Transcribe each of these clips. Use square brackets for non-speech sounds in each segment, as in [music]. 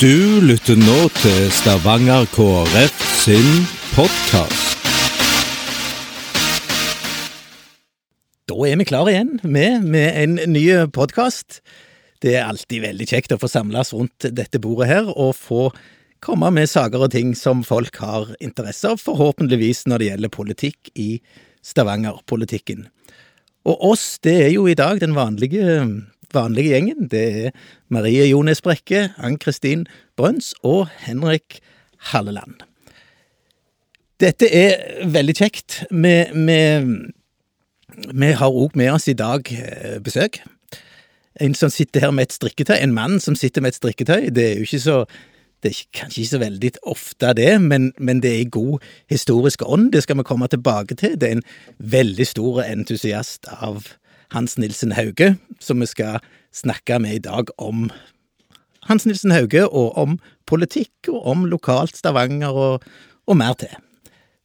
Du lytter nå til Stavanger KrF sin podkast. Da er vi klare igjen med, med en ny podkast. Det er alltid veldig kjekt å få samles rundt dette bordet her og få komme med saker og ting som folk har interesse av, forhåpentligvis når det gjelder politikk i Stavanger-politikken. Og oss, det er jo i dag den vanlige, vanlige gjengen. Det er Marie Jones Brekke, Ann-Kristin Brøns og Henrik Halleland. Dette er veldig kjekt. Vi, vi, vi har òg med oss i dag eh, besøk. En som sitter her med et strikketøy. En mann som sitter med et strikketøy. Det er jo ikke så det er kanskje ikke så veldig ofte det, men, men det er i god historisk ånd. Det skal vi komme tilbake til. Det er en veldig stor entusiast av Hans Nilsen Hauge, som vi skal snakke med i dag om Hans Nilsen Hauge, og om politikk, og om lokalt Stavanger, og, og mer til.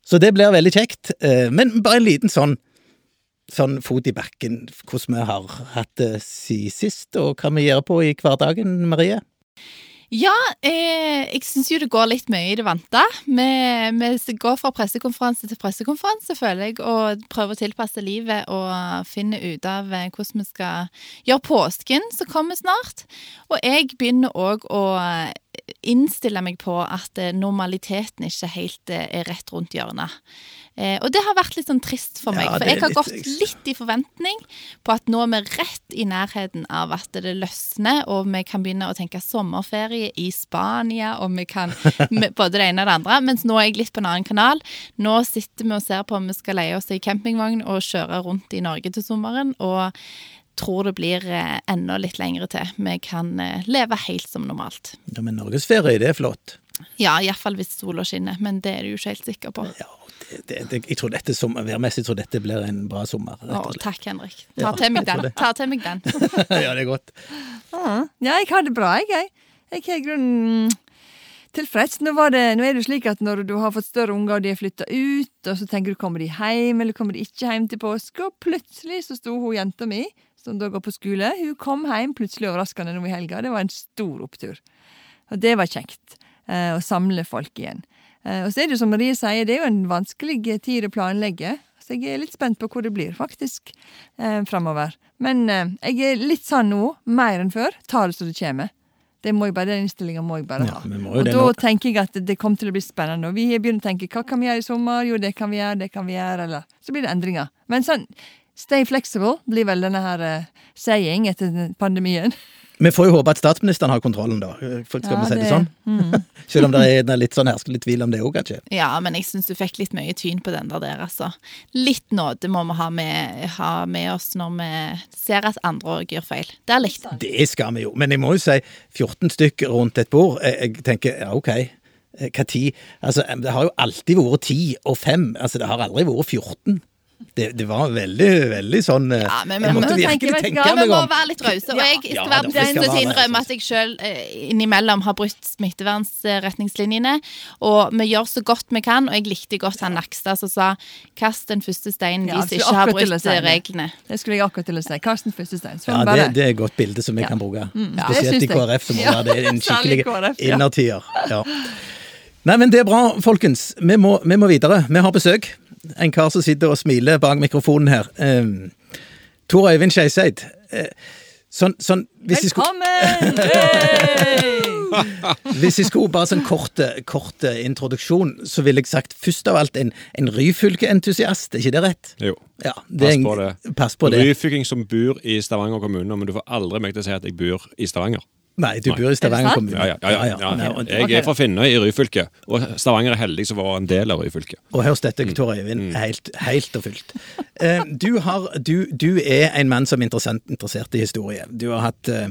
Så det blir veldig kjekt. eh, Men bare en liten sånn, sånn fot i bakken, hvordan vi har hatt det siden sist, og hva vi gjør på i hverdagen, Marie? Ja, eh, jeg syns jo det går litt mye i det vante. Vi, vi går fra pressekonferanse til pressekonferanse, føler jeg, og prøver å tilpasse livet og finne ut av eh, hvordan vi skal gjøre påsken som kommer snart. Og jeg begynner òg å innstille meg på at eh, normaliteten ikke helt eh, er rett rundt hjørnet. Eh, og det har vært litt sånn trist for meg, Ja, for jeg har litt- gått litt i forventning på at nå er vi rett i nærheten av at det løsner, og vi kan begynne å tenke sommerferie i Spania, og vi kan [laughs] både det ene og det andre. Mens nå er jeg litt på en annen kanal. Nå sitter vi og ser på om vi skal leie oss ei campingvogn og kjøre rundt i Norge til sommeren. og tror det blir eh, enda litt lengre til. Vi kan eh, leve helt som normalt. Ja, men norgesferie, det er flott. Ja, iallfall hvis sola skinner, men det er du jo ikke helt sikker på. Ja, det, det, det, jeg tror dette som, værmessig tror dette blir en bra sommer. Å, rett og slett. takk, Henrik. Ta til meg den. Ta til meg den. [laughs] ja, det er godt. Ja, jeg har det bra, jeg. Jeg, i grunnen tilfreds. Nå, var det, nå er det slik at når du har fått større unger, og de er flytta ut, og så tenker du kommer de hjem, eller kommer de ikke hjem til påske, og plutselig så sto hun jenta mi, som da går på skole, hun kom hjem plutselig overraskende nå i helga. Det var en stor opptur. Og det var kjekt. eh, Å samle folk igjen. Eh, Og så er det jo som Marie sier, det er jo en vanskelig tid å planlegge. Så jeg er litt spent på hvor det blir, faktisk, eh, framover. Men eh, jeg er litt sånn nå, mer enn før. Ta det som det kommer. Det må jeg bare, Den innstillinga må jeg bare ha. Ja, og da nå. tenker jeg at det kommer til å bli spennende. Og vi har begynt å tenke hva kan vi gjøre i sommer? Jo, det kan vi gjøre, det kan vi gjøre. Eller så blir det endringer. Men sånn stay flexible blir vel denne her uh, saying etter pandemien. [laughs] Vi får jo håpe at statsministeren har kontrollen, da. For skal Ja, vi si det sånn? Mm. [laughs] Selv om det er litt sånn herskelig tvil om det òg, kanskje. Ja, men jeg syns du fikk litt mye tyn på den der, der altså. Litt nåde må vi ha med, ha med oss når vi ser at andre òg gjør feil. Der likte han. Det skal vi jo. Men jeg må jo si 14 stykker rundt et bord. Jeg, jeg tenker ja, ok. Eh, Hva tid? Altså, det har jo alltid vært 10 og 5. Altså, det har aldri vært 14. Det, det var veldig, veldig sånn eh, Ja, men- Jeg måtte men virkelig tenke, tenke Ja, vi må være litt rause. Og jeg skal være den vi til å innrømme at jeg sjøl innimellom har brutt smittevernretningslinjene. Og vi gjør så godt vi kan, og jeg likte godt han Nakstad som sa 'kast den første steinen Ja, de ikke har brutt si reglene'. Det skulle jeg akkurat til å si. Karsten første steinen. Ja, det, det er et godt bilde som vi Ja. kan bruke. Mm, ja. Spesielt Det i. KrF, som må det er en skikkelig KrF, innertier. Ja. Nei, men det er bra, folkens. Vi må, vi må videre. Vi har besøk. En kar som sitter og smiler bak mikrofonen her. Eh, Tor Øyvind Skeiseid. Eh, sånn, sånn hvis skulle, Velkommen! [laughs] Hey! hvis jeg skulle bare sånn kort, kort introduksjon, så ville jeg sagt først av alt en, en Ryfylke-entusiast. Er ikke det rett? Jo. Ja, det Pass er en- på det. Pass på det. Ryfylking som bor i Stavanger kommune, men du får aldri meg til å si at jeg bor i Stavanger. Nei, du Nei. bor i Stavanger kommune. Ja, ja, ja, ja, ja. Nei, og- Jeg er fra Finnøy i Ryfylke, og Stavanger er heldig som var en del av Ryfylke. Og hør dette, Tor Øyvind, helt, helt og fullt. Eh, du, har, du, du er en mann som er interessert i historie. Du har hatt eh,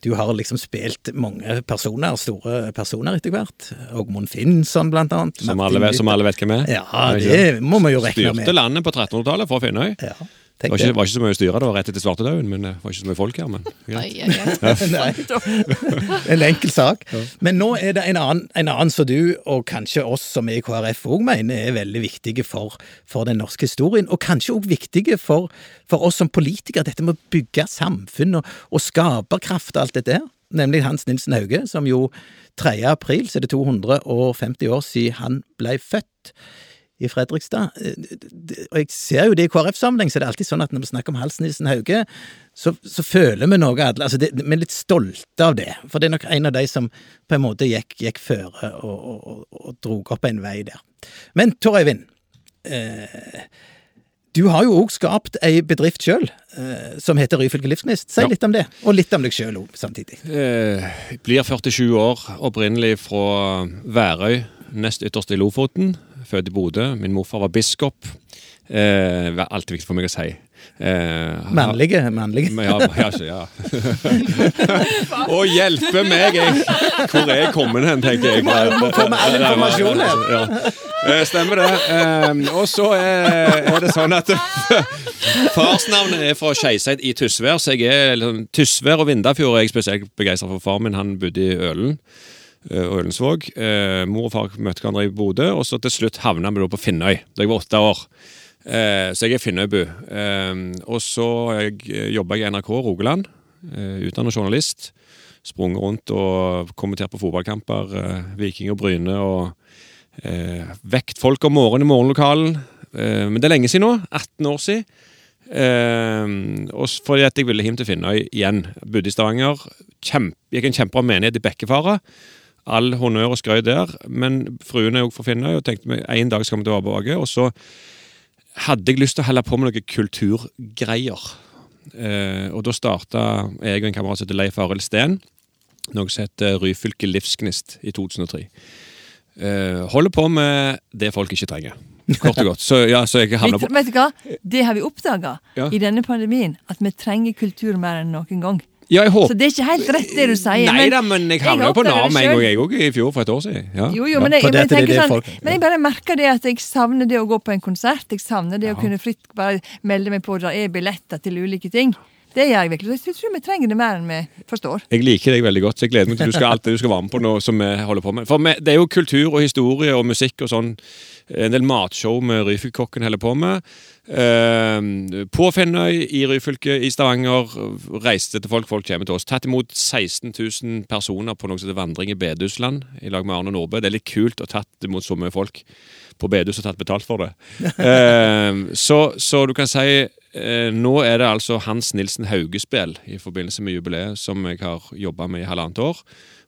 du har liksom spilt mange personer, store personer etter hvert. Ågmund Finnsson, blant annet. Som alle, som alle vet hvem er. Ja, det må vi jo regne med. Styrte landet på 1300-tallet fra Finnøy. Ja, Det var ikke, det. var ikke så mye å styre, da, rett etter svartedauden, men det var ikke så mye folk her. Men [laughs] Nei. Nei, [laughs] en enkel sak. Men nå er det en annen, en annen som du, og kanskje oss som er i KrF òg mener er veldig viktige for, for den norske historien, og kanskje òg viktige for, for oss som politikere. Dette med å bygge samfunn og, og skaperkraft og alt dette her. nemlig Hans Nilsen Hauge, som jo 3. april så er det 250 år siden han ble født i Fredrikstad. Eh, Og jeg ser jo det i KrF-sammenheng, så det er alltid sånn at når vi snakker om Halsnissen Hauge, så, så føler vi noe alle, altså det, Vi er litt stolte av det, for det er nok en av de som på en måte gikk, gikk føre og, og, og, og drog opp en vei der. Men Tor Øyvind, eh, du har jo òg skapt ei bedrift sjøl, eh, som heter Ryfylke Livsgnist. Si Ja. litt om det, og litt om deg sjøl òg, samtidig. Eh, blir 47 år, opprinnelig fra Værøy, nest ytterst i Lofoten. Født i Bodø. Min morfar var biskop. Eh, det er alltid viktig for meg å si. Eh, Mannlige, mannlige. Ja, ja, ja. [laughs] Å hjelpe meg! Jeg. Hvor er jeg kommet hen, tenker jeg. må få med all informasjon her. Ja. Eh, Stemmer det. Eh, Og så er er det sånn at [laughs] farsnavnet er fra Skeiseid i Tysvær, så jeg er liksom, Tysvær og Vindafjord er jeg spesielt begeistra for. Far min han bodde i Ølen. Eh, og Ølensvåg. Eh, mor og far møtte hverandre i Bodø, og så til slutt havna vi da på Finnøy da jeg var åtte år. Eh, så jeg er Finnøybu. Og så jobba jeg i NRK Rogaland, utdannet journalist. Sprunget rundt og kommentert på fotballkamper. Viking og Bryne og vekt folk om morgenen i morgenlokalen. Men det er lenge siden nå. 18 år siden. Eh, og fordi at jeg ville hjem til Finnøy igjen. Bodde i Stavanger. Kjempe, gikk en kjempebra menighet i Bekkefara. All honnør og skrøy der. Men fruen er jo fra Finnøy og tenkte meg en dag skal vi tilbake. Og så hadde jeg lyst til å holde på med noen kulturgreier. Eh, og da starta jeg og en kamerat som heter Leif Arild Steen, noe som heter Ryfylke Livsgnist i 2003. Eh, holder på med det folk ikke trenger. Kort og godt. Så, ja, så jeg havna på vet du hva? Det har vi oppdaga Ja. i denne pandemien, at vi trenger kultur mer enn noen gang. Ja, jeg håper Så det er ikke helt rett det du sier. Nei da, men jeg havna jo på Nav med en gang, jeg òg, i fjor for et år siden. Ja. Jo, jo, men jeg, men, jeg det er sånn, men jeg bare merker det at jeg savner det å gå på en konsert. Jeg savner det å kunne fritt bare melde meg på. Det er billetter til ulike ting. Det gjør jeg virkelig. Jeg tror vi trenger det mer enn vi forstår. Jeg liker deg veldig godt, så jeg gleder meg til du skal alt det du skal være med på nå som vi holder på med. For det er jo kultur og historie og musikk og sånn. En del matshow med Ryfylkokken holder på med. Eh, på Finnøy, i Ryfylke, i Stavanger. Reiste til folk, folk kommer til oss. Tatt imot 16 000 personer på noe som heter Vandring i bedehusland i lag med Arne Nordbø. Det er litt kult å tatt imot så mye folk på bedehus og tatt betalt for det. [laughs] Eh, så, så du kan si nå er det altså Hans Nilsen Hauge-spill i forbindelse med jubileet som jeg har jobba med i halvannet år.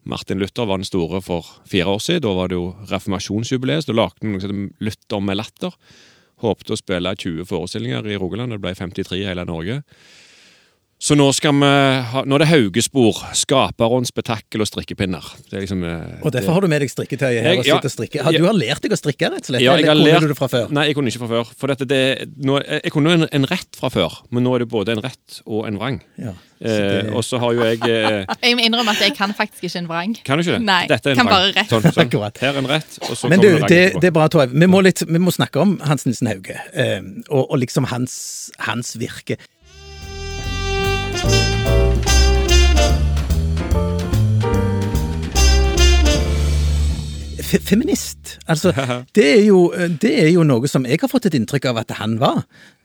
Martin Luther var den store for fire år siden. Da var det jo reformasjonsjubileet. så Da lagde vi noe som Luther med latter. Håpte å spille 20 forestillinger i Rogaland. Det ble 53 i hele Norge. Så nå, skal vi ha, nå er det Haugespor. Skaperånd, spetakkel og strikkepinner. Det er liksom, eh, Og derfor har du med deg strikketøyet her Jeg- og ja. sitter og strikker. Har, du har lært deg å strikke, rett og slett? Ja, jeg eller kunne lært- du det fra før? Nei, jeg kunne ikke fra før. For dette, det, nå, jeg kunne en, en rett fra før, men nå er det både en rett og en vrang. Ja. Så Eh, og så har jo jeg eh, [laughs] Jeg må innrømme at jeg kan faktisk ikke en vrang. Kan du ikke det? Nei, Dette er en kan vrang. bare rett. Sånn, sånn. Akkurat. Her er en rett, og så Men kommer du, en det, det er bra, Torv. Vi vi må snakke om Hans Nilsen Hauge, eh, og, og liksom hans, hans virke. Fe feminist. Altså, [laughs] det er, jo, det er jo noe som jeg har fått et inntrykk av at han var.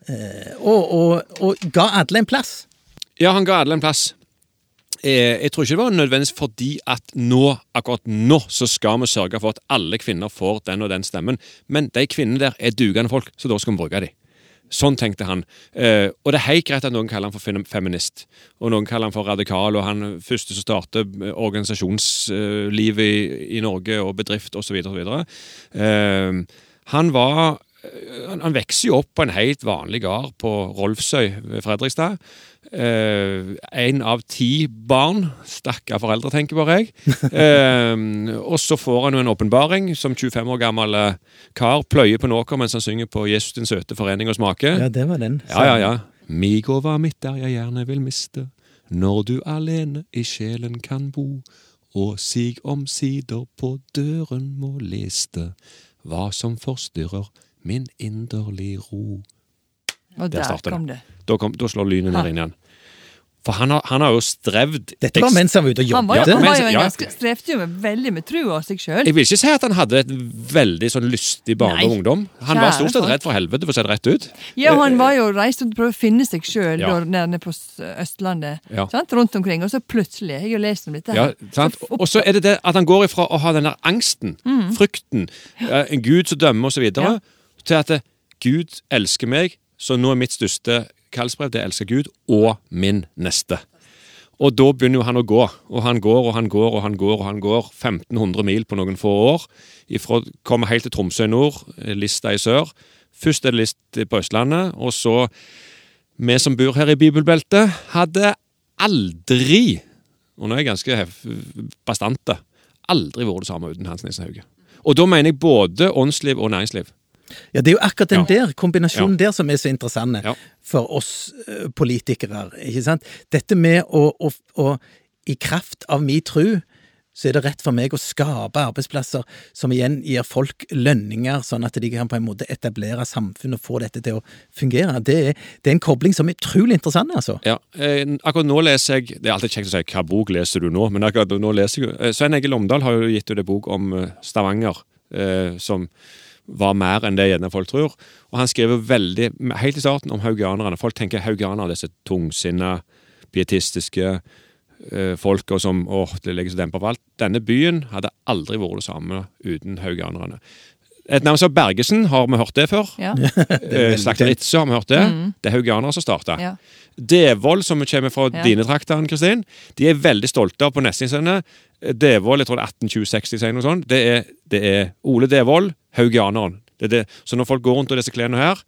Eh, og, og, og ga alle en plass. Ja, han ga alle en plass. Eh, jeg tror ikke det var nødvendigvis fordi at nå, akkurat nå, så skal vi sørge for at alle kvinner får den og den stemmen. Men de kvinnene der er dugende folk, så da skal vi bruke dem. Sånn tenkte han. Eh, og det er helt greit at noen kaller han for feminist, og noen kaller han for radikal, og han første som starter organisasjonslivet i, i Norge, og bedrift osv. osv. Eh, han var han, han vokser jo opp på en helt vanlig gard på Rolfsøy ved Fredrikstad. Eh, en av ti barn. Stakkar foreldre, tenker bare jeg. [laughs] Eh, og så får han jo en åpenbaring som 25 år gammel eh, kar pløyer på en åker mens han synger på Jesus din søte forening og smake. Ja, det var den. Ja, ja, ja. Mig over mitt der jeg gjerne vil miste, når du alene i sjelen kan bo, og sig omsider på døren må liste, hva som forstyrrer min inderlig ro. Og Der der det. kom det. Da, kom, da slår lynet ned inn igjen. For han har, han har jo strevd Dette var mens han var ute og Han var, jo- jobbet. han var jo en ja. ganske, strevde jo med, veldig med trua av seg sjøl. Jeg vil ikke si at han hadde et veldig sånn lystig barne og ungdom. Han var stort sett redd for helvete, for å si det rett ut. Ja, han var jo reist rundt og prøvde å finne seg sjøl Ja. nede på Østlandet. Ja. Sant? Rundt omkring. Og så plutselig Jeg har lest om dette. Ja, her. sant? Og så er det det at han går ifra å ha den der angsten, frykten, eh, en gud som dømmer osv., Ja. Til at eh, Gud elsker meg, så nå er mitt største kallsbrev det elsker Gud og min neste. Og da begynner jo han å gå, og han går og han går og han går. og han går 1500 mil på noen få år. Ifra, kommer helt til Tromsø i nord, eh, Lista i sør. Først er det List på Østlandet, og så vi som bor her i bibelbeltet, hadde aldri og nå er jeg ganske bastante. Aldri vært det samme uten Hans Nissen Hauge. Og da mener jeg både åndsliv og næringsliv. Ja, Det er jo akkurat den der kombinasjonen der som er så interessant for oss eh, politikere. ikke sant? Dette med å, å, å I kraft av min tru så er det rett for meg å skape arbeidsplasser som igjen gir folk lønninger, sånn at de kan på en måte etablere samfunn og få dette til å fungere. Det er, det er en kobling som er utrolig interessant, altså. Ja, eh, akkurat nå leser jeg Det er alltid kjekt å si 'hva bok leser du nå', men akkurat nå leser jeg eh, Svein Egil Omdal har jo gitt ut en bok om eh, Stavanger, eh, som var mer enn det gjerne folk tror. Og han skriver veldig, helt i starten, om haugianerne. Folk tenker haugianere, disse tungsinna, pietistiske eh, folka som åh, det legger så demper på alt. Denne byen hadde aldri vært det samme uten haugianerne. Et navn som Bergesen, har vi hørt det før? Ja. Eh, har vi hørt det? Det er haugianere som starta. Ja. Devold, som kommer fra Ja. dine trakter, Kristin, de er veldig stolte av på Nessingsene. Devold, jeg tror det er 1826 de sier noe sånt. Det er, det er Ole Devold, haugianeren. Det er det. Så når folk går rundt i disse klærne her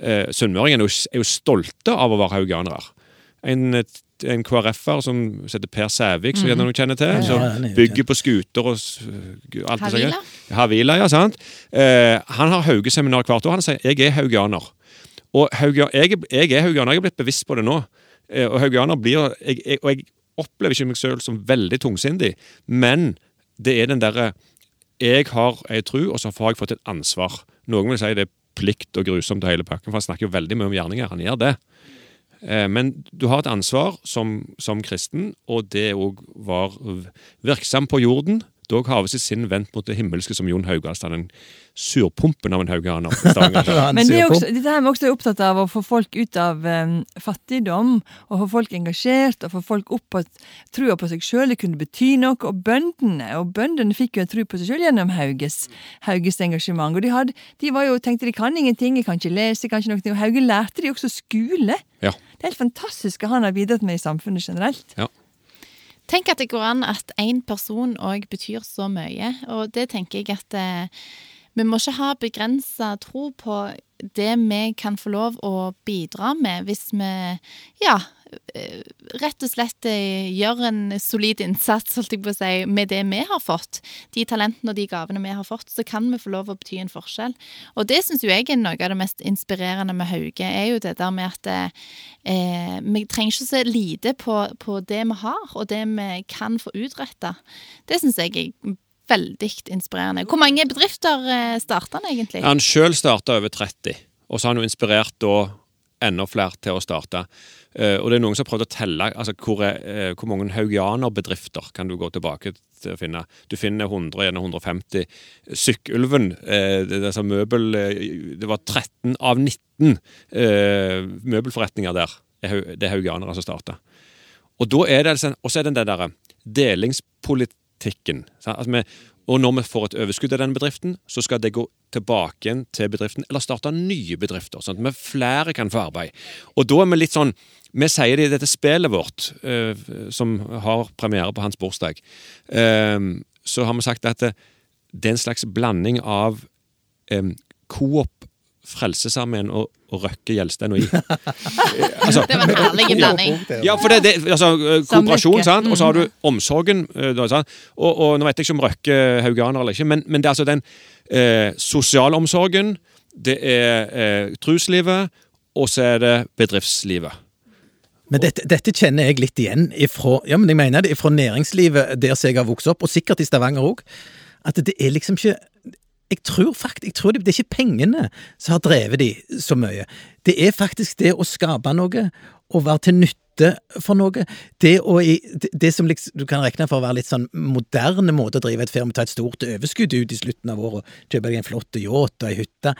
eh, Sunnmøringene er, er jo stolte av å være haugianere. En, en KrF-er som heter Per Sævik, som gjerne noen kjenner til, Ja, som er bygger på skuter og alt det sånt. Havila, ja, sant. Eh, han har Haugeseminar hvert år. Han sier 'jeg er haugianer'. Og jeg, jeg er haugianer, jeg er blitt bevisst på det nå. Eh, Og haugianer blir jeg, jeg, Og jeg opplever ikke meg selv som veldig tungsindig, men det er den derre Jeg har ei tru, og så har jeg fått et ansvar. Noen vil si det er plikt og grusomt og hele pakken, for han snakker jo veldig mye om gjerninger. Han gjør det. Eh, Men du har et ansvar som, som kristen, og det òg var virksom på jorden. Dog havet sitt sinn vendt mot det himmelske, som Jon Haugastad, den surpumpen av en hauganer. [laughs] Men det er også, dette her er vi også opptatt av å få folk ut av um, fattigdom, og få folk engasjert, og få folk opp på trua på seg sjøl kunne bety noe. Og bøndene og bøndene fikk jo en tru på seg sjøl gjennom Hauges, Hauges engasjement. Og de, hadde, de var jo, tenkte de kan ingenting, jeg kan ikke lese, jeg kan ikke noe. Og Hauge lærte de også skole. Ja. Det er helt fantastisk hva han har bidratt med i samfunnet generelt. Tenk at det går an at én person òg betyr så mye, og det tenker jeg at eh, vi må ikke ha begrensa tro på det vi kan få lov å bidra med, hvis vi ja, eh, rett og slett eh, gjør en solid innsats, holdt jeg på å si, med det vi har fått. De talentene og de gavene vi har fått, så kan vi få lov å bety en forskjell. Og det syns jeg er noe av det mest inspirerende med Hauge, er jo det der med at eh, vi trenger ikke se lite på, på det vi har, og det vi kan få utretta. Det syns jeg er veldig inspirerende. Hvor mange bedrifter eh, starta han egentlig? Han sjøl starta over 30, og så har han jo inspirert da enda flere til å starte. Eh, og det er noen som har prøvd å telle altså, hvor, er, eh, hvor mange haugianerbedrifter kan du gå tilbake til å finne. Du finner 100, gjennom 150. Sykkylven, det, møbel, det var 13 av 19 eh, møbelforretninger der. Det er er haugianere som starta. Og da er det liksom- og så er det den der delingspolitikken. Sant? Altså vi, og når vi får et overskudd av den bedriften, så skal det gå tilbake igjen til bedriften, eller starte nye bedrifter, sånn at vi flere kan få arbeid. Og da er vi litt sånn Vi sier det i dette spillet vårt, uh, som har premiere på hans bursdag, uh, så har vi sagt at det, det er en slags blanding av um, Coop, Frelsesarmeen og, og Røkke, Gjelsten og I. [laughs] Altså, Det var en herlig blanding. ja, for det, det altså, eh, Kooperasjon, sant? og så har du omsorgen. eh, Da, sant? Og, og Nå vet jeg ikke om Røkke er hauganer eller ikke, men, men det er altså den eh, sosialomsorgen, det er eh, truslivet, og så er det bedriftslivet. Men dette, dette kjenner jeg litt igjen ifra, ja, men jeg mener det, ifra næringslivet der jeg har vokst opp, og sikkert i Stavanger òg. At det er liksom ikke Jeg tror faktisk, jeg tror det, det er ikke pengene som har drevet de så mye. Det er faktisk det å skape noe, og være til nytte for noe. Det, å, det, det som liksom, du kan regne for å være litt sånn moderne måte å drive et firma, ta et stort overskudd ut i slutten av året, kjøpe deg en flott yacht og ei hytte.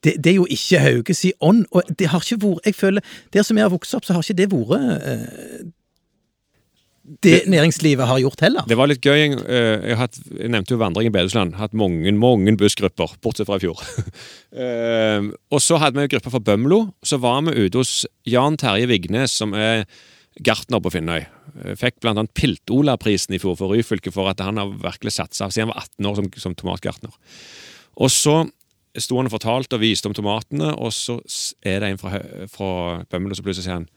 Det, det er jo ikke Hauges i ånd, og det har ikke vært Jeg føler, der som jeg har vokst opp, så har ikke det vært eh, det næringslivet har gjort heller. Det var litt gøy. Jeg, eh, jeg, hatt, jeg nevnte jo vandring i Bedusland. Hatt mange mange bussgrupper, bortsett fra i fjor. [laughs] Eh, og så hadde vi en gruppe fra Bømlo. Så var vi ute hos Jan Terje Vignes, som er gartner på Finnøy. Eh, Fikk annet Pilt-Ola-prisen i fjor for Ryfylke for at han har virkelig satsa siden han var 18 år som, som tomatgartner. Og så sto han og fortalte og viste om tomatene, og så er det en fra, fra Bømlo som plutselig sier han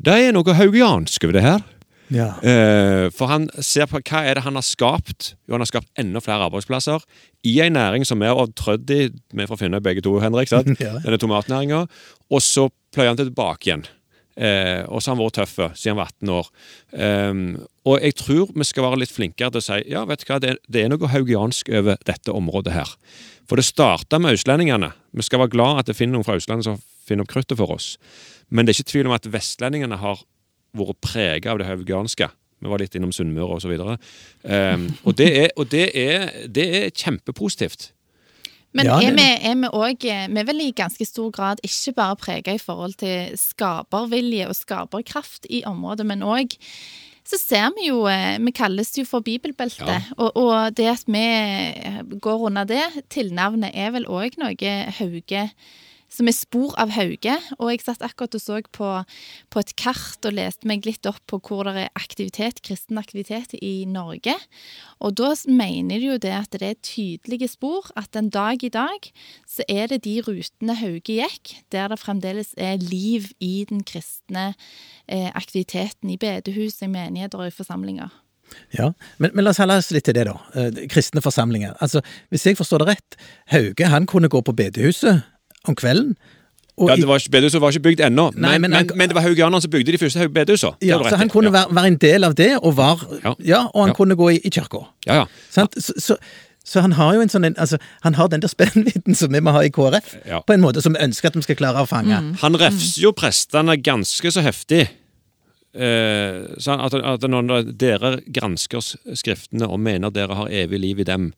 Det er noe haugiansk over det her. Ja. Eh, for han ser på hva er det han har skapt. Jo, han har skapt enda flere arbeidsplasser i en næring som vi har trødd i. Vi er fra Finne begge to, Henrik. sant? [laughs] Ja. Denne tomatnæringa. Og så pløyer han tilbake igjen. Eh, og så har han vært tøff siden han var 18 år. Eh, og jeg tror vi skal være litt flinkere til å si ja, vet du hva, det, det er noe haugiansk over dette området her. For det starta med østlendingene. Vi skal være glad at det finner noen fra Østlandet som finner opp kruttet for oss. Men det er ikke tvil om at vestlendingene har vært prega av det haugianske. Vi var litt innom Sunnmøre osv. Um, og det, er, og det, er, det er kjempepositivt. Men Ja, er, vi, er vi òg Vi er vel i ganske stor grad ikke bare prega i forhold til skapervilje og skaperkraft i området, men òg så ser vi jo eh, Vi kalles jo for bibelbeltet. Ja. Og, og det at vi går under det tilnavnet, er vel òg noe Hauge som er spor av Hauge. Og jeg satt akkurat og så på, på et kart og leste meg litt opp på hvor det er aktivitet, kristen aktivitet i Norge. Og da mener de jo det at det er tydelige spor, at en dag i dag så er det de rutene Hauge gikk, der det fremdeles er liv i den kristne eh, aktiviteten i bedehus, i menigheter og i forsamlinger. Ja, men, men la oss holde oss litt til det, da. Eh, kristne forsamlinger. Altså, Hvis jeg forstår det rett, Hauge han kunne gå på bedehuset om kvelden. Og Ja, det var ikke, Bedehuset var ikke bygd ennå, men, men men, men, det var haugianerne som bygde de første bedehusene. Ja, så han kunne ja. være, være en del av det, og, var, Ja. ja, og han Ja. kunne gå i, i kirka. Ja, ja. Så, så, så han har jo en sånn altså, Han har den der [laughs] spennvidden som vi må ha i KrF, Ja. på en måte som vi ønsker at vi skal klare å fange. Han refser jo prestene ganske så heftig. Eh, så at, at når dere gransker skriftene og mener dere har evig liv i dem,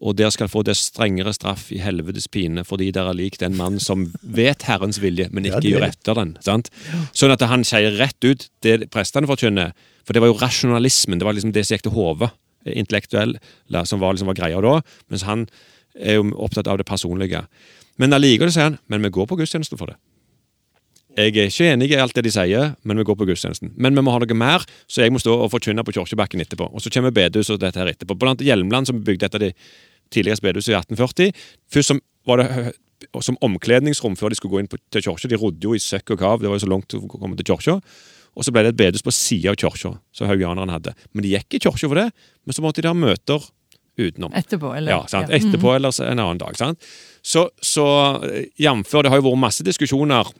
og der skal få det strengere straff i helvetes pine fordi dere er lik den mann som vet Herrens vilje, men ikke ja, gjør etter den. sant? Sånn at han sier rett ut det prestene forkynner, for det var jo rasjonalismen, det var liksom det som gikk til hodet, intellektuell, som var, liksom var greia da, mens han er jo opptatt av det personlige. Men allikevel sier han men vi går på gudstjenesten for det. Jeg er ikke enig i alt det de sier, men vi går på gudstjenesten. Men vi må ha noe mer, så jeg må stå og forkynne på Kirkebakken etterpå. Og så kommer bedehuset og dette her etterpå. Blant Hjelmland, som bygde et av de tidligste bedehusene i 1840. Først som, var det som omkledningsrom før de skulle gå inn på, til kirka. De rodde jo i søkk og kav, det var jo så langt å komme til kirka. Og så ble det et bedehus på sida av kirka, som haugianerne hadde. Men de gikk i kirka for det, men så måtte de ha møter utenom. Etterpå, eller? Ja, sant? etterpå eller en annen dag. Sant? Så, så jf. det har jo vært masse diskusjoner,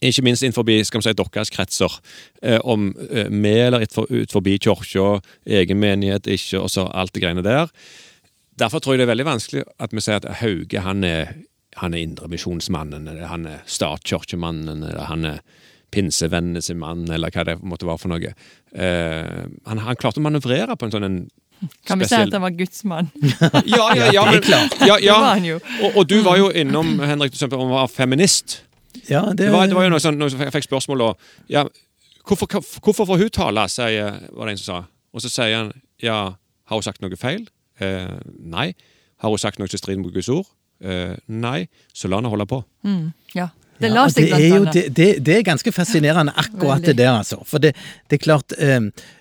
ikke minst innenfor skal vi si, deres kretser, eh, om eh, med eller ut, for, forbi kirka, egen menighet, ikke, og så alt det greiene der. Derfor tror jeg det er veldig vanskelig at vi sier at Hauge han er, han er indremisjonsmannen, eller han er statskirkemannen, eller han er pinsevennene sin mann, eller hva det måtte være for noe. Eh, han, han klarte å manøvrere på en sånn en Kan vi si at han var Guds mann? [laughs] ja, ja, ja, men, ja, Det ja. var han jo. Og, og du var jo innom Henrik, du var om å være feminist. Ja, det, Det var, det var jo noe sånn, noe, jeg fikk spørsmål da ja, hvorfor, hvorfor får hun tale, sier, var det en som sa. Og så sier han ja, har hun sagt noe feil? Eh, nei. Har hun sagt noe til striden mot Guds ord? Eh, nei. Så la henne holde på. Ja. Det Ja, det, er jo, det, det, det er ganske fascinerende, akkurat det der, altså. For det, det er klart eh,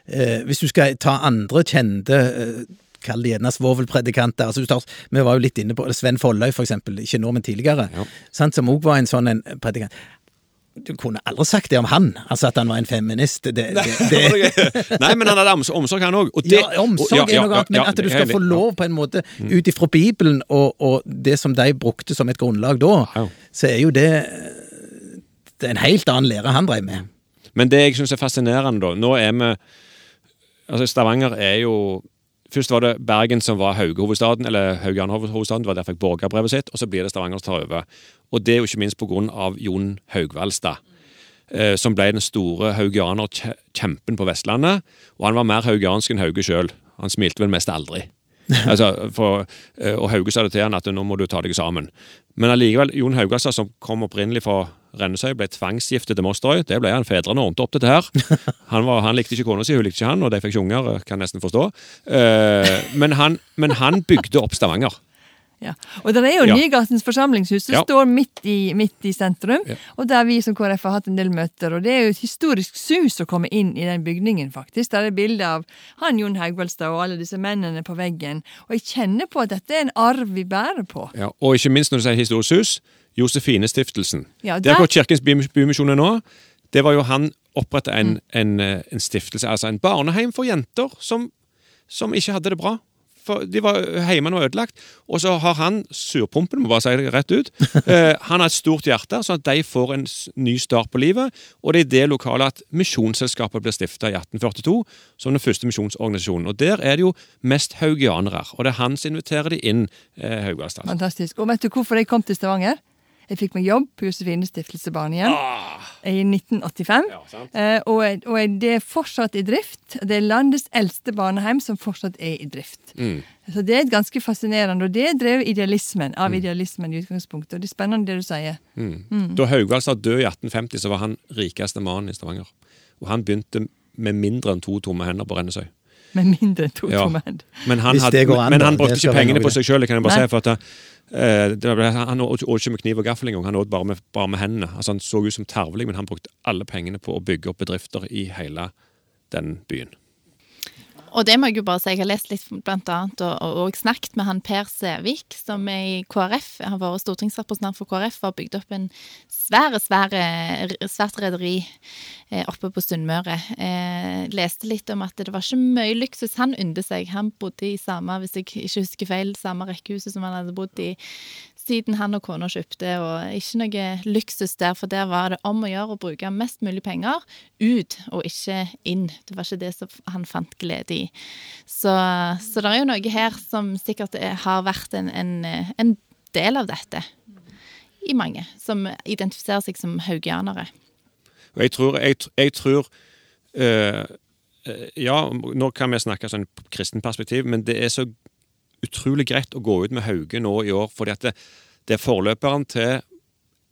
eh, Hvis du skal ta andre kjente eh, Kall det gjerne svovelpredikanter. Altså, du tar, vi var jo litt inne på Sven Folløy, for eksempel. Ikke nå, men tidligere. Ja. Sant, som òg var en sånn en predikant. Du kunne aldri sagt det om han, altså at han var en feminist. Det, [laughs] det, det, [laughs] Nei, men han hadde omsorg, han òg. ja, omsorg er noe annet, men at du skal få lov på en måte, ut ifra Bibelen og, og det som de brukte som et grunnlag da, så er jo det Det er en helt annen lære han drev med. Men det jeg syns er fascinerende, da Nå er vi Altså, Stavanger er jo Først var det Bergen som var Hauge-hovedstaden, eller Haugian-hovedstaden. Det var der fikk borgerbrevet sitt, og så blir det Stavanger som tar over. Og det er jo ikke minst av Jon Haugvaldstad. eh, som ble den store haugianerkjempen på Vestlandet. Og han var mer haugiansk enn Hauge sjøl. Han smilte vel mest aldri. [laughs] altså, for, eh, og Hauge sa det til han at nå må du ta deg sammen. Men allikevel, Jon Haugastad, som kom opprinnelig fra Rennesøy, ble tvangsgiftet til Mosterøy. Det ble han. Fedrene ordnet opp dette her. [laughs] Han, var, han likte ikke kona si, hun likte ikke han, og de fikk ikke unger, kan nesten forstå. Uh, men, han, men han bygde opp Stavanger. Ja. Og det er jo Ja. Nygatens forsamlingshus som Ja. står midt i, midt i sentrum, Ja. og der vi som KrF har hatt en del møter. Og det er jo et historisk sus å komme inn i den bygningen, faktisk. Der er bilde av han Jon Haugvaldstad og alle disse mennene på veggen. Og jeg kjenner på at dette er en arv vi bærer på. Ja, og ikke minst når du sier Historisk hus, Josefinestiftelsen. Ja, Der der- hvor Kirkens By- Bymisjon nå, det var jo han opprettet en, en, eh, en stiftelse, altså en barneheim for jenter som, som ikke hadde det bra. For de var Heimene var ødelagt. Og så har han surpumpen, må bare si det rett ut. [laughs] Eh, han har et stort hjerte, sånn at de får en ny start på livet. Og det er i det lokalet at Misjonsselskapet ble stifta i 1842 som den første misjonsorganisasjonen. Og der er det jo mest haugianere, og det er han som inviterer de inn, eh. Fantastisk. Og vet du hvorfor de kom til Stavanger? Jeg fikk meg jobb på Josefine Stiftelse Barnehjem i 1985. Ja. Eh, og, og det er fortsatt i drift. Det er landets eldste barnehjem som fortsatt er i drift. Mm. Så det er ganske fascinerende, og det drev idealismen, av idealismen i utgangspunktet. Og det er spennende det du sier. Mm. Da Haugvaldstad død i 1850, så var han rikeste mannen i Stavanger. Og han begynte med mindre enn to tomme hender på Rennesøy. Med mindre enn to Ja. tomme. Men han, hadde, an, men han brukte ikke pengene på seg sjøl, kan jeg bare Nei. si. for at eh, det Han åt åt ikke med kniv og gaffel engang, han åt bare med, bare med hendene. Altså Han så ut som tarvelig, men han brukte alle pengene på å bygge opp bedrifter i hele den byen. Og det må jeg jo bare si, jeg har lest litt blant annet, og, og, snakket med han Per Sævik, som er i KrF, han har vært stortingsrepresentant for KrF, og har bygd opp en svære, svære, svært rederi eh, oppe på Sunnmøre. Eh, leste litt om at det var ikke mye luksus han ynde seg. Han bodde i samme, hvis jeg ikke husker feil, samme rekkehuset som han hadde bodd i siden han og kona kjøpte, og ikke noe luksus der, for der var det om å gjøre å bruke mest mulig penger ut, og ikke inn. Det var ikke det som han fant glede i. Så, så det er jo noe her som sikkert er, har vært en, en, en del av dette. I mange, som identifiserer seg som haugianere. Jeg tror, jeg, jeg tror eh, Ja, nå kan vi snakke sånn kristen perspektiv, men det er så utrolig greit å gå ut med Hauge nå i år, fordi at det, det er forløperen til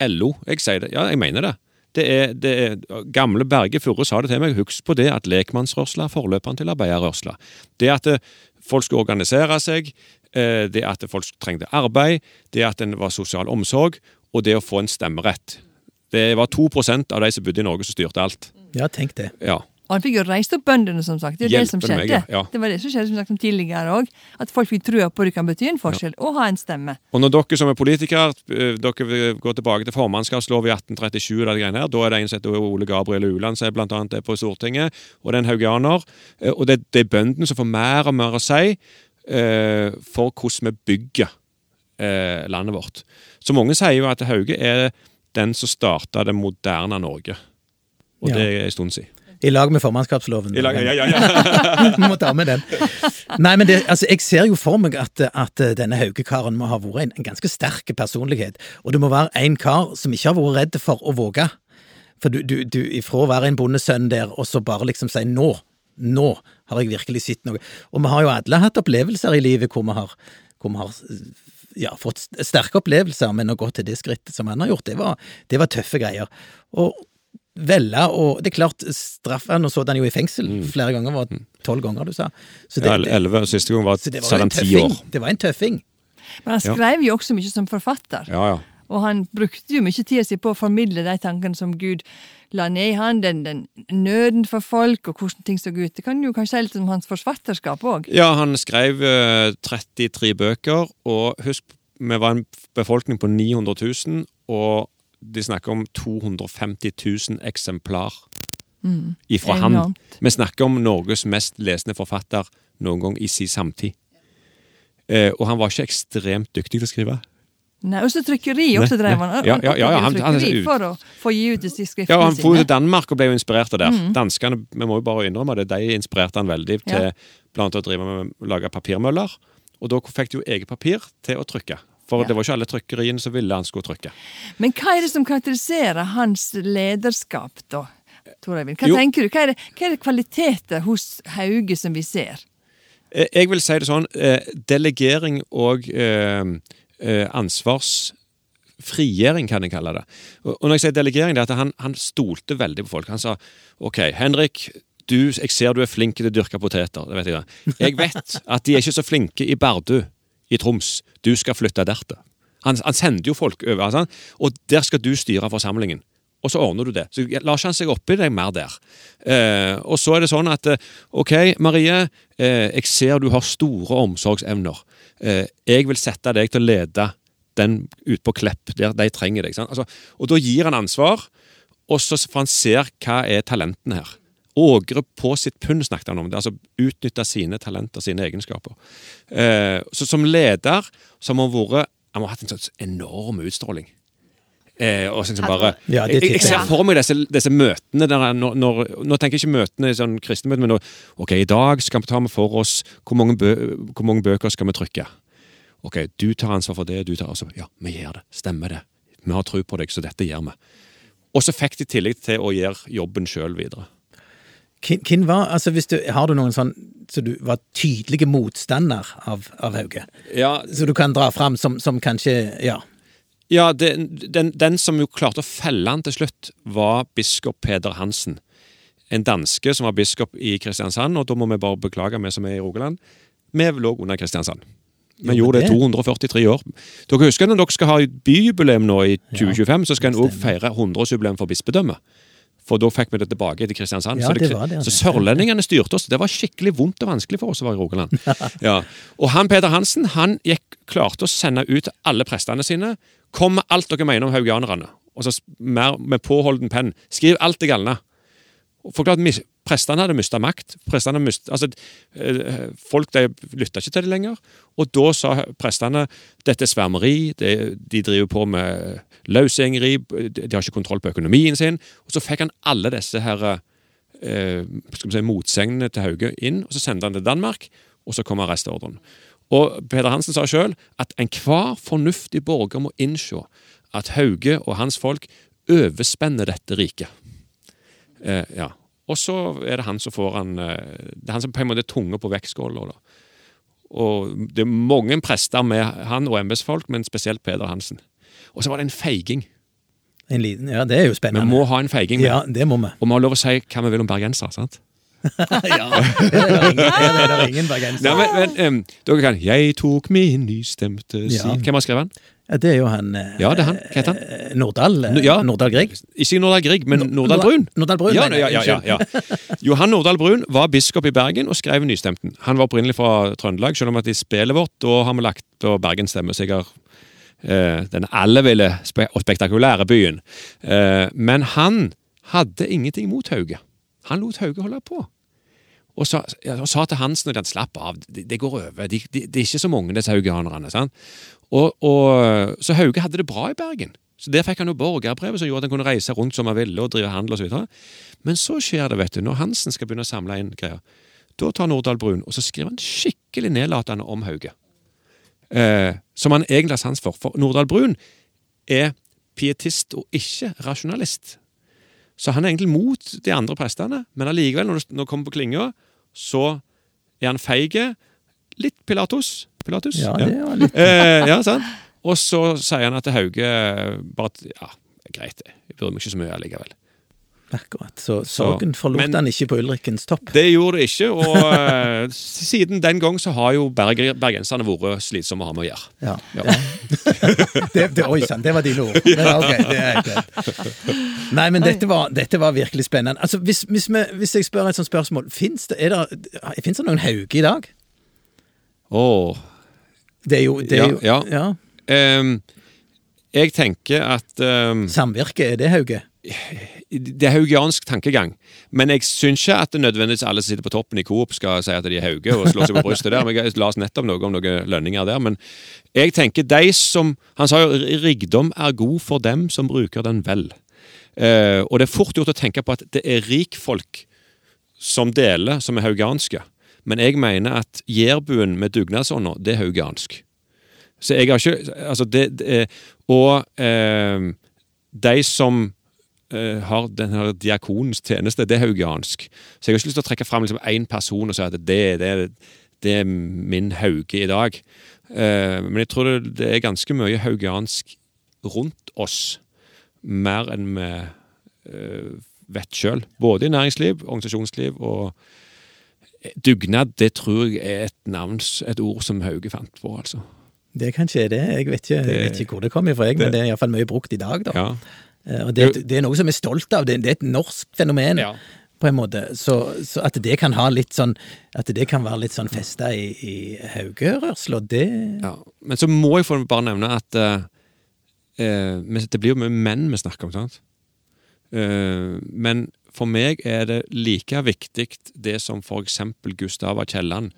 LO. Jeg sier det. Ja, jeg mener det. Det er, det er, gamle Berge Furre sa det til meg. Husk på det at lekmannsrørsla er forløperen til arbeiderrørsla. Det at eh, folk skulle organisere seg, eh, det at folk trengte arbeid, det at en var sosial omsorg, og det å få en stemmerett. Det var 2% av de som bodde i Norge som styrte alt. Ja, tenk det. Ja. Og han fikk jo reist opp bøndene, som sagt. Det er det som skjedde. det meg, ja. Ja. Det var det som skjedde som sagt, som tidligere òg. At folk fikk trua på det kan bety en forskjell, og ha en stemme. Og når dere som er politikere eh, dere går tilbake til formannskapslov i 1837, og det greiene her, da er det en som heter Ole Gabriel Uland som blant annet er på Stortinget, og det er en haugianer. Eh, Og det, det er bøndene som får mer og mer å si eh, for hvordan vi bygger eh, landet vårt. Så mange sier jo at Hauge er den som starta det moderne Norge. Og Ja. det er en stund siden. I lag med formannskapsloven. I lag- Ja, ja, ja. [laughs] Må ta med den. Nei, men det, altså, jeg ser jo for meg at, at denne Hauge-karen må ha vært en, en ganske sterk personlighet. Og det må være en kar som ikke har vært redd for å våge. For du, du, du ifra å være en bondesønn der, og så bare liksom si nå, nå har jeg virkelig sett noe. Og vi har jo alle hatt opplevelser i livet hvor vi har, hvor vi har ja, fått sterke opplevelser, men å gå til det skrittet som han har gjort, det var, det var tøffe greier. Og velge og Det er klart, straffen Nå så han jo i fengsel flere ganger, var tolv ganger, du sa. Så det, Mm. ja Elleve, siste gang var, det var sa ti år. Det var en tøffing. Men han skrev jo også mye som forfatter. Ja, ja. Og han brukte jo mye tida si på å formidle de tankene som Gud la ned i han, den, den nøden for folk, og hvordan ting så ut. Det kan jo kanskje si litt om hans forfatterskap òg. Ja, han skrev uh, 33 bøker, og husk, vi var en befolkning på 900 000, og de snakker om 250 000 eksemplar ifra han. Vi snakker om Norges mest lesende forfatter noen gang i sin samtid. Eh, og han var ikke ekstremt dyktig til å skrive. Nei, Også trykkeri Nei, også drev han. Ja, ja, ja, han- han trykkeri for å få gi ut disse skriftene Ja, Han sine. til Danmark og ble jo inspirert av der. Danskene vi må jo bare innrømme det, de inspirerte han veldig til blant annet å drive med å lage papirmøller. Og da fikk de jo eget papir til å trykke. For Ja. det var ikke alle trykkeriene som ville han skulle trykke. Men hva er det som karakteriserer hans lederskap, da? Tor Eivind? Hva Jo. tenker du? Hva er, det, hva er det kvaliteter hos Hauge som vi ser? Eh, Jeg vil si det sånn, eh, delegering og ansvars eh, kan jeg kalle det. Og når jeg sier delegering, det er at han, han stolte veldig på folk. Han sa OK, Henrik, du, jeg ser du er flink til å dyrke poteter. det vet Jeg da. Jeg vet at de er ikke så flinke i Bardu i Troms. Du skal flytte dertil. Han, han sender jo folk over, altså, og der skal du styre forsamlingen. Og så ordner du det. Så lar ikke han seg oppi deg mer der. Eh, og så er det sånn at eh, OK, Marie, eh, jeg ser du har store omsorgsevner. Eh, jeg vil sette deg til å lede den ut på Klepp, der de trenger deg. Altså, og da gir han ansvar, og så for han ser hva er talentene her. Ågre på sitt pund, snakket han om. det, altså Utnytte sine talenter, sine egenskaper. Eh, så som leder så har han vært Han har hatt en sånn enorm utstråling. Eh, og sånn som bare Ja, jeg, jeg ser for meg disse, disse møtene der når, når, Nå tenker jeg ikke møtene i sånn kristne møter, men nå, ok, i dag skal vi ta med for oss hvor mange, bø, hvor mange bøker skal vi trykke. Ok, du tar ansvar for det, du tar også, Ja, vi gjør det. Stemmer det. Vi har tro på deg, så dette gjør vi. Og så fikk de tillit til å gjøre jobben sjøl videre. Hvem var, altså hvis du, Har du noen sånn så du var tydelige motstander av, av Hauge? Ja, Så du kan dra fram som, som kanskje Ja. Ja, det, den, den som jo klarte å felle han til slutt, var biskop Peder Hansen. En danske som var biskop i Kristiansand, og da må vi bare beklage, vi som er i Rogaland. Vi lå under Kristiansand. Vi Jo, gjorde det det- 243 år. Dere husker når dere skal ha byjubileum nå i 2025, så skal en òg feire 100-årsjubileum for bispedømmet. For da fikk vi det tilbake til Kristiansand. Ja, så det det, så sørlendingene styrte oss. Det var skikkelig vondt og vanskelig for oss å være i Rogaland. [laughs] Ja. Og han Peder Hansen han gikk, klarte å sende ut alle prestene sine. Kom med alt dere mener om haugianerne. Og så mer med påholden penn. Skriv alt det galne. Forklart, Prestene hadde mista makt. Prestene mist, altså, eh, folk de lytta ikke til det lenger. Og da sa prestene dette er svermeri, det, de driver på med løsgjengeri, de har ikke kontroll på økonomien sin. Og så fikk han alle disse her eh, si, motsegnene til Hauge inn, og så sendte han til Danmark, og så kom arrestordren. Og Peder Hansen sa sjøl at enhver fornuftig borger må innse at Hauge og hans folk overspenner dette riket. Eh, ja. Og så er det han som får han eh, Det er han som på en måte er tunga på vektskåla. Og det er mange prester med han og embetsfolk, men spesielt Peder Hansen. Og så var det en feiging. En liten, ja, det er jo Vi må ha en feiging. Ja, det må vi. Og vi har lov å si hva vi vil om bergensere. sant? [laughs] ja, det er det ingen, det er ingen bergensere. Nei, men, men em, dere kan 'Jeg tok min nystemte si' Ja. Hvem har skrevet den? Ja, det er jo han eh, Ja, det er han. Hva heter han? eh, Nordahl. eh, ja. Nordahl Grieg. Ikke Nordahl Grieg, men Nordahl Brun. Nordahl Brun, Ja, ja, ja, ja. Johan Nordahl Brun var biskop i Bergen og skrev Nystemten. Han var opprinnelig fra Trøndelag, selv om at i spelet vårt da har vi lagt på Bergens stemme, så jeg har eh, den alleville og spektakulære byen. Men han hadde ingenting mot Hauge. Han lot Hauge holde på. Og sa, og sa til Hansen at han slapp av, det, de går over. De, de, det er ikke så mange, disse haugianerne. sant? Og, og, så Hauge hadde det bra i Bergen. Så Der fikk han jo borgerbrevet som gjorde at han kunne reise rundt som han ville og drive handel osv. Men så skjer det, vet du, når Hansen skal begynne å samle inn greier. Da tar Nordahl Brun og så skriver han skikkelig nedlatende om Hauge. Eh, som han egentlig har sans for. For Nordahl Brun er pietist og ikke rasjonalist. Så han er egentlig mot de andre prestene, men allikevel, når det kommer på klinga, så er han feige. Litt Pilatus. Pilatus? Ja, det var litt Eh, ja, sant? Og så sier han at Hauge bare at ja, greit, det. jeg bryr meg ikke så mye allikevel. Akkurat. Så sorgen forlot men- han ikke på Ulrikkens topp. Det gjorde det ikke, og eh, siden den gang så har jo berg bergenserne vært slitsomme å ha med å gjøre. Ja. Ja. [laughs] det, det, oi sann, det var dine ord. [laughs] Men, okay, det er greit. Nei, men dette var, dette var virkelig spennende. Altså, hvis, hvis, vi, hvis jeg spør et sånt spørsmål, fins det, det, noen Hauge i dag? Åh, Det er jo, det er Ja, jo ja. ja. Um, jeg tenker at um, Samvirke, er det Hauge? Det er haugiansk tankegang, men jeg syns ikke at det nødvendigvis alle som sitter på toppen i Coop skal si at de er Hauge og slå seg på brystet der. Men jeg las nettopp noe om noen lønninger der. Men jeg tenker de som Han sa jo rikdom er god for dem som bruker den vel. Uh, og det er fort gjort å tenke på at det er rikfolk som deler, som er haugianske. Men jeg mener at jærbuen med dugnadsånder, det er haugiansk. Så jeg har ikke Altså, det, det Og eh, de som eh, har den her diakonens tjeneste, det er haugiansk. Så jeg har ikke lyst til å trekke fram liksom person og si at det, det, det er min Hauge i dag. Eh, men jeg tror det, det er ganske mye haugiansk rundt oss. Mer enn vi eh, vet sjøl. Både i næringsliv, organisasjonsliv og dugnad. Det tror jeg er et navns, et ord som Hauge fant på, altså. Det kanskje er det. Jeg vet ikke, jeg vet ikke hvor det kommer fra, jeg, men det- det er iallfall mye brukt i dag. da. Ja. Eh, Og det, det er noe som vi er stolt av. Det, det er et norsk fenomen. ja. på en måte. Så, så at det kan ha litt sånn At det kan være litt sånn festa i, i Haugerørsla, det Ja, Men så må jeg bare nevne at uh, uh, det blir jo mye menn vi snakker om, sant? Uh, men for meg er det like viktig det som eksempel Gustava Kielland,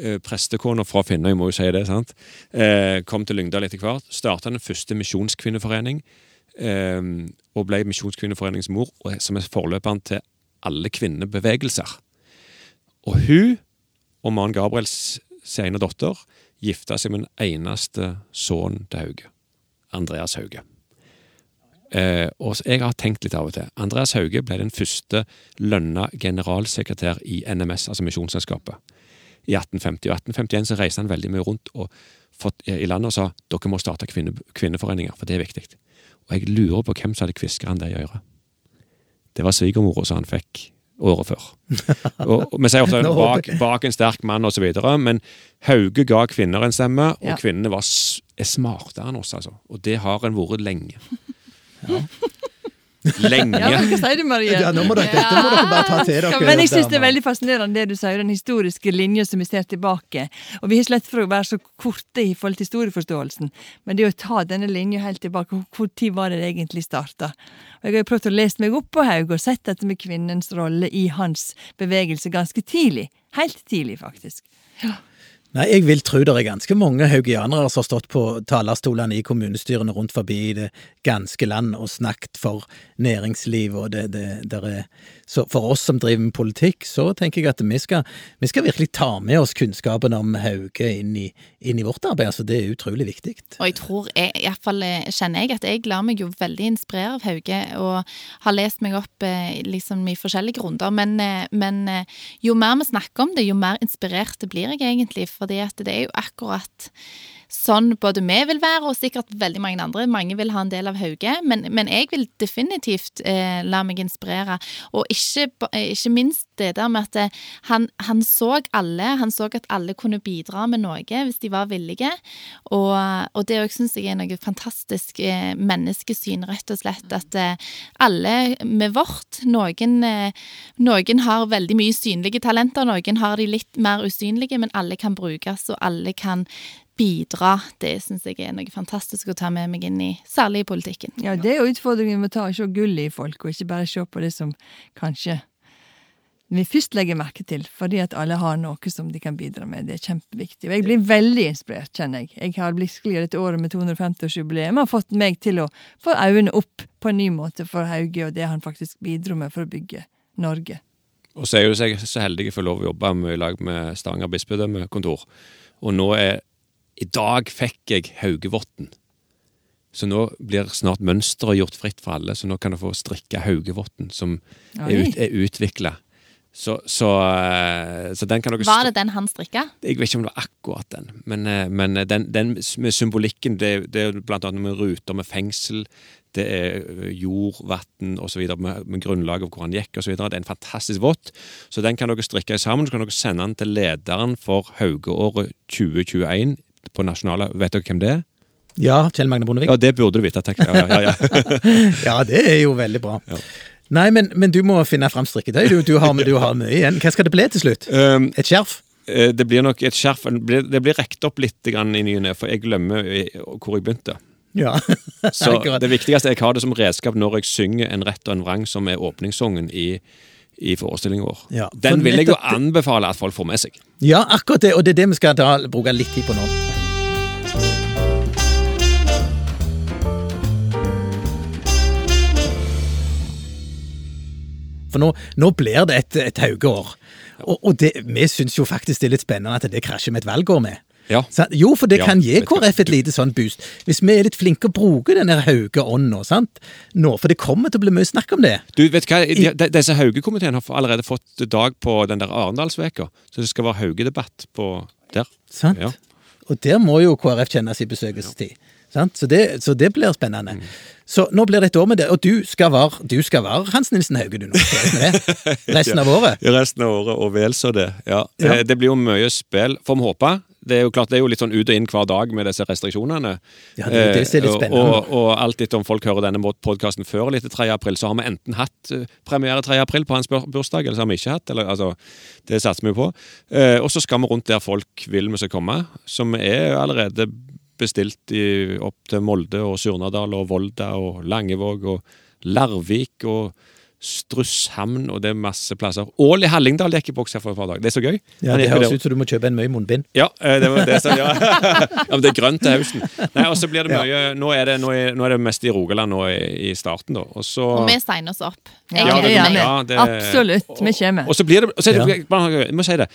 uh, prestekona fra Finnøy, må jo si det, sant? Eh, kom til Lyngdal etter hvert. Starta den første misjonskvinneforening, eh, og ble Misjonskvinneforeningens mor, som er forløperen til alle kvinnebevegelser. Og hun og Maren Gabriels sene datter gifta seg med den eneste sønnen til Hauge. Andreas Hauge. Eh, og jeg har tenkt litt av og til. Andreas Hauge ble den første lønna generalsekretær i NMS, altså Misjonsselskapet, i 1850. Og 1851 så reiste han veldig mye rundt og fått, i landet og sa dere må starte kvinne, kvinneforeninger, for det er viktig. Og jeg lurer på hvem som hadde kviska han det i øret. Det var svigermora som han fikk året før. [laughs] Og, og Vi sier ofte bak, bak en sterk mann osv., men Hauge ga kvinner en stemme, og Ja. kvinnene var, er smartere enn oss, altså. Og det har en vært lenge. Lenge. Ja, hva sier du, Marie? Ja, nå må dere, dette må dere bare ta til dere. Men jeg syns det er veldig fascinerende det du sier, den historiske linja som vi ser tilbake. Og vi har slett for å være så korte i forhold til historieforståelsen, men det å ta denne linja helt tilbake, hvor- tid var det egentlig starta? Jeg har jo prøvd å lese meg opp på Haug og sett dette med kvinnens rolle i hans bevegelse ganske tidlig. Helt tidlig, faktisk. Nei, jeg vil tro det er ganske mange haugianere som har stått på talerstolene i kommunestyrene rundt forbi i det ganske land og snakket for næringsliv, og det, det der er Så for oss som driver med politikk, så tenker jeg at vi skal, vi skal virkelig ta med oss kunnskapen om Hauge inn i, inn i vårt arbeid. Altså, det er utrolig viktig. Og jeg tror, jeg, fall eh, kjenner jeg at jeg lar meg jo veldig inspirere av Hauge, og har lest meg opp eh, liksom i forskjellige runder. Men, eh, men jo mer vi snakker om det, jo mer inspirert blir jeg egentlig. fordi det er jo akkurat sånn både vi vil være, og sikkert veldig mange andre. Mange vil ha en del av Hauge, men, men jeg vil definitivt eh, la meg inspirere. Og ikke, eh, ikke minst det der med at eh, han, han så alle, han så at alle kunne bidra med noe hvis de var villige. Og, og det òg syns jeg er noe fantastisk eh, menneskesyn, rett og slett. At eh, alle med vårt Noen, eh, noen har veldig mye synlige talenter, noen har de litt mer usynlige, men alle kan brukes, og alle kan bidra. Det syns jeg er noe fantastisk å ta med meg inn i, særlig i politikken. Ja, det er jo utfordringen med å ta og se gullet i folk, og ikke bare se på det som kanskje vi først legger merke til, fordi at alle har noe som de kan bidra med. Det er kjempeviktig. Og jeg blir veldig inspirert, kjenner jeg. Jeg har virkelig dette året med 250-årsjubileum har fått meg til å få øynene opp på en ny måte for Hauge og det han faktisk bidro med for å bygge Norge. Og så er jo så heldig å få lov å jobbe med, i lag med Stavanger bispedømmekontor. Og nå er I dag fikk jeg Haugevotten. Så nå blir snart mønsteret gjort fritt for alle, så nå kan du få strikke Haugevotten, som er, Oi. ut, er utvikla. Så, så, eh, så den kan dere Var det den han strikka? Jeg vet ikke om det var akkurat den, men, eh, men den, den med symbolikken, det, det er blant annet med ruter med fengsel, det er eh, jord, vann osv. Med, med grunnlag av hvor han gikk osv. Det er en fantastisk vått. Så den kan dere strikke sammen. Så kan dere sende den til lederen for Haugeåret 2021 på nasjonale Vet dere hvem det er? Ja, Kjell Magne Bondevik. Ja, det burde du vite. Takk. Ja, ja, ja, ja. [laughs] Det er jo veldig bra. Nei, men, men du må finne fram strikketøy. Du, du, har, [laughs] du har mye igjen. Hva skal det bli til slutt? Um, Et skjerf? eh, det blir nok et skjerf. Det blir, rekt opp litt grann i ny og ne, for jeg glemmer hvor jeg begynte. Ja. [laughs] Så det viktigste er jeg har det som redskap når jeg synger en rett og en vrang, som er åpningssangen i, i forestillingen vår. Ja, for Den vil jeg jo anbefale at folk får med seg. ja, akkurat det. Og det er det vi skal da bruke litt tid på nå. For nå, nå blir det et, et Haugeår. Og, og det, vi syns jo faktisk det er litt spennende at det krasjer med et valgår med. Ja. Jo, for det Ja, kan gi. KrF et lite sånn boost. Hvis vi er litt flinke å bruke denne Hauge-ånda, sant? Nå, for det kommer til å bli mye snakk om det. Du, vet hva? De, de, disse Hauge-komiteene har allerede fått dag på den der Arendalsveka, så det skal være Hauge-debatt på der. Sant? Ja. Og der må jo KrF kjenne sin besøkelsestid. Så, det, så det blir spennende. Mm. Så nå blir det et år med det, og du skal være, du skal være Hans Nilsen Hauge, du nå. Resten av året. I resten av året, og vel så det. Ja. Ja. Eh, Det blir jo mye spill, får vi håpe. Det er jo klart, det er jo litt sånn ut og inn hver dag med disse restriksjonene. Ja, det det er litt Eh, spennende. Og, og alt etter om folk hører denne podkasten før eller etter 3. april, så har vi enten hatt eh, premiere 3. april på hans bursdag, eller så har vi ikke hatt. Eller, altså, det satser vi på. Og så skal vi rundt der folk vil vi skal komme, som er allerede bestilt i, opp til Molde og Surnadal og Volda og Langevåg og Larvik og Strusshamn, og det er masse plasser. Ål i Hallingdal gikk i boks her for et par dager. Det er så gøy. Ja, Det høres ut som du må kjøpe en mye munnbind. ja, eh, det var det som ja. [laughs] ja, men det er grønt til høsten. Nei, og så blir det mye Nå er det, nå er, nå er det mest i Rogaland nå i, i starten, da. Og så Og vi steiner oss opp. Ja, Ja, det ja, det- Absolutt. Vi kommer. Og så blir det, og så er det Ja. bare, Jeg må si det.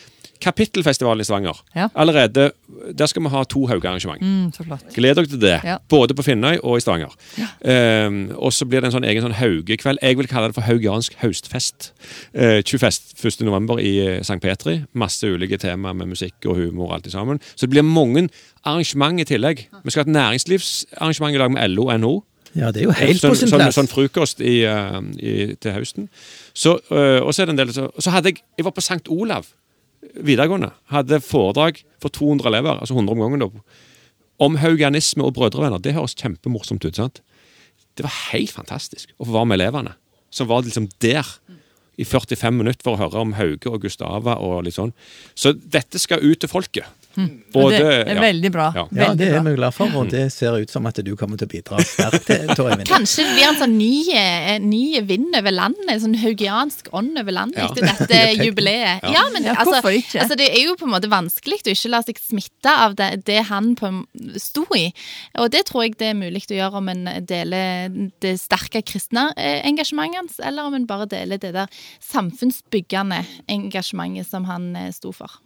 Kapittelfestivalen i Stavanger. Ja. Allerede Der skal vi ha to Hauge-arrangement. Mm. Gled dere til det. Ja. Både på Finnøy og i Stavanger. Ehm, og så blir det en sånn egen sånn Haugekveld. Jeg vil kalle det for haugiansk høstfest. Uh, 21. november i eh, St. Petri. Masse ulike temaer med musikk og humor og alt i sammen. Så det blir mange arrangement i tillegg. Vi skal ha et næringslivsarrangement i dag med LO og NHO. Ja, det er jo helt sånn, på sin sånn, plass. sånn frokost i, eh, i, til høsten. Så, eh, og så er det en del så, så hadde jeg Jeg var på St. Olav videregående. Hadde foredrag for 200 elever, altså 100 om gangen, da, om haugianisme og brødrevenner. Det høres kjempemorsomt ut. sant? Det var helt fantastisk å få være med elevene. Som var liksom der i 45 minutter for å høre om Hauge og Gustava og litt sånn. Så dette skal ut til folket. Og det er veldig bra. Ja. Ja, det er vi glad for, og det ser ut som at du kommer til å bidra sterkt Eivind. Kanskje det blir en sånn ny, eh, ny vind over landet, en sånn haugiansk ånd over landet Ja. etter dette [laughs] jubileet. Ja, men Ja, altså, altså, det er jo på en måte vanskelig å ikke la seg smitte av det, det han på, sto i. Og det tror jeg det er mulig å gjøre om en deler det sterke kristne eh, engasjementet hans, eller om en bare deler det der samfunnsbyggende engasjementet som han eh, sto for.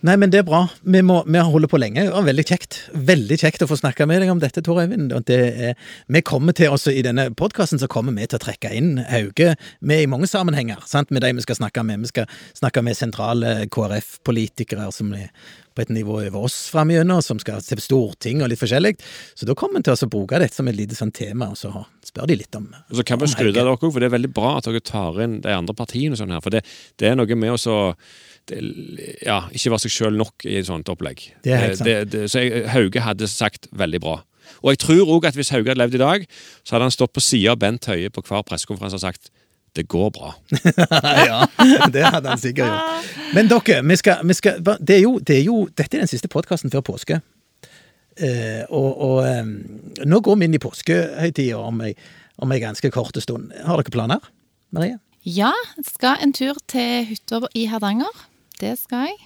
Nei, men det er bra. Vi, må, vi har holdt på lenge. Det var veldig kjekt. Veldig kjekt å få snakke med deg om dette, Tor Eivind. Det vi kommer til også I denne podkasten kommer vi til å trekke inn Hauge med i mange sammenhenger. sant? Med de vi skal snakke med. Vi skal snakke med sentrale KrF-politikere som er på et nivå over oss framover, som skal se på Stortinget og litt forskjellig. Så da kommer vi til å bruke dette som et lite sånn tema, og så spør de litt om Og så kan vi skryte av dere òg, for det er veldig bra at dere tar inn de andre partiene. og sånn her, For det, det er noe med å så det, ja, ikke var seg sjøl nok i et sånt opplegg. Det er helt sant. Det, det, så jeg, Hauge hadde sagt veldig bra. Og jeg tror òg at hvis Hauge hadde levd i dag, så hadde han stått på sida av Bent Høie på hver pressekonferanse og sagt det går bra. [laughs] ja, det hadde han sikkert gjort. Men dere, vi skal, vi skal, det er jo, det er jo, dette er den siste podkasten før påske. Eh, og og eh, nå går vi inn i påskehøytida om ei ganske kort stund. Har dere planer, Marie? Ja, skal en tur til hytta i Hardanger. Det skal jeg.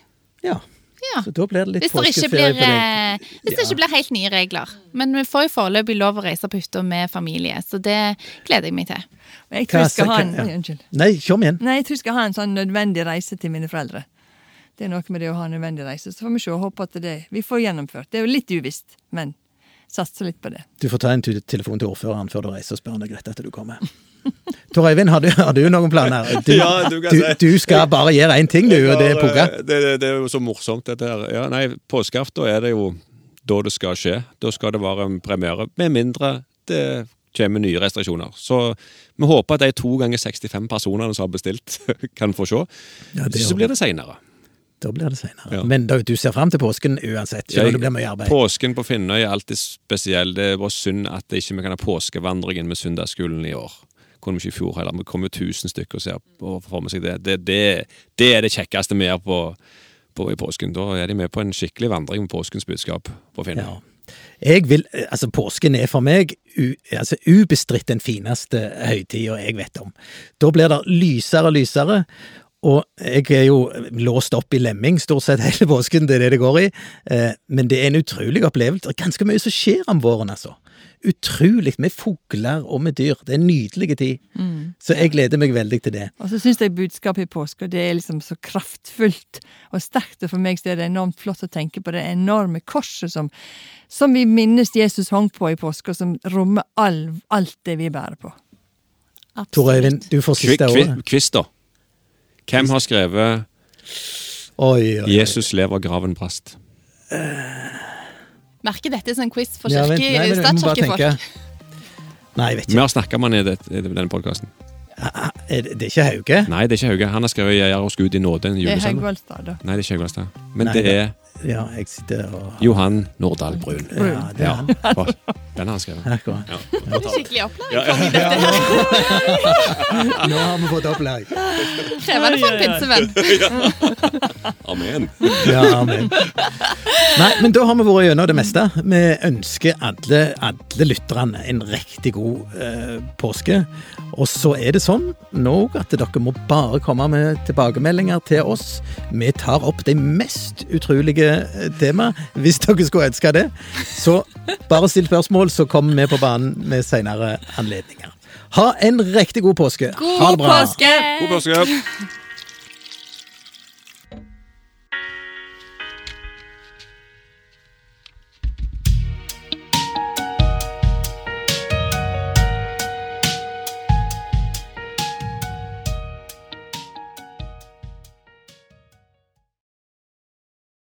Ja. Ja. Så da blir det litt påskeferie blir, på deg. eh, hvis det ikke blir helt nye regler. Men vi får jo foreløpig lov å reise på hytta med familie, så det gleder jeg meg til. Jeg tror jeg skal ha en ja. Unnskyld. Nei, kom igjen. Nei, jeg tror jeg skal ha en sånn nødvendig reise til mine foreldre. Det er noe med det å ha en nødvendig reise. Så får vi se og håpe at det vi får gjennomført. Det er jo litt uvisst, men satser litt på det. Du får ta en telefon til ordføreren før du reiser og spør om det er greit at du kommer. Tor Øyvind, har, du- har du noen planer? Du, Ja, du du, du skal bare gjøre én ting, du, og det er pugge. Det, det, det er jo så morsomt, dette her. Ja, nei, påskeaften er det jo da det skal skje. Da skal det være en premiere. Med mindre det kommer nye restriksjoner. Så vi håper at de to ganger 65 personene som har bestilt, [laughs] kan få se. Ja, det så blir det seinere. Da blir det senere. Ja. Men da, du ser fram til påsken uansett, selv om det blir mye arbeid. Påsken på Finnøy er alltid spesiell. Det bare synd at det ikke vi kan ha påskevandringen med søndagsskolen i år. Kunne vi ikke i fjor heller. Vi kom jo 1000 stykker og ser på med seg det. Det, det. det er det kjekkeste vi gjør på, på i påsken. Da er de med på en skikkelig vandring med påskens budskap på Finn. Ja. Jeg vil, altså Påsken er for meg u, altså ubestridt den fineste høytida jeg vet om. Da blir det lysere og lysere, og jeg er jo låst opp i lemming stort sett hele påsken, det er det det går i. Eh, men det er en utrolig opplevelse. Det er ganske mye som skjer om våren, altså. Utrolig med fugler og med dyr. Det er en nydelig tid. Mm. Så jeg gleder meg veldig til det. Og så syns jeg budskapet i påska det er liksom så kraftfullt og sterkt, og for meg så er det enormt flott å tenke på det enorme korset som, som vi minnes Jesus hang på i påska, som rommer all, alt det vi bærer på. Tor Øyvind, du får siste ordet. Kvister. da. Hvem har skrevet Oi, oi, oi. 'Jesus lever, graven brast'? Merker dette som en quiz for Ja, nei, statskirkefolk. Nei, jeg vet Vi ikke. har snakka med han i, i denne podkasten. Er det, det er ikke Hauge? Nei, det er ikke Hauge. Han har skrevet 'Jeg er hos Gud i nåde', en Det er. Haugvaldstad, da. Nei, det er ikke Haugvaldstad. Men Nei, det det- er Ja, jeg sitter og Johan Nordahl Brun. Ja, det er Ja, han. den har han skrevet. Akkurat. Skikkelig opplæring for dette. [laughs] Nå har vi fått opplæring. Krevende for en pinsevenn. [laughs] Amen. Ja, amen. Nei, men da har vi vært gjennom det meste. Vi ønsker alle, alle lytterne en riktig god eh, påske. Og så er det sånn nå at dere må bare komme med tilbakemeldinger til oss. Vi tar opp de mest utrolige tema, hvis dere skulle ønske det. Så bare still spørsmål, så kommer vi på banen med senere anledninger. Ha en riktig god påske. ha det bra. påske! God påske.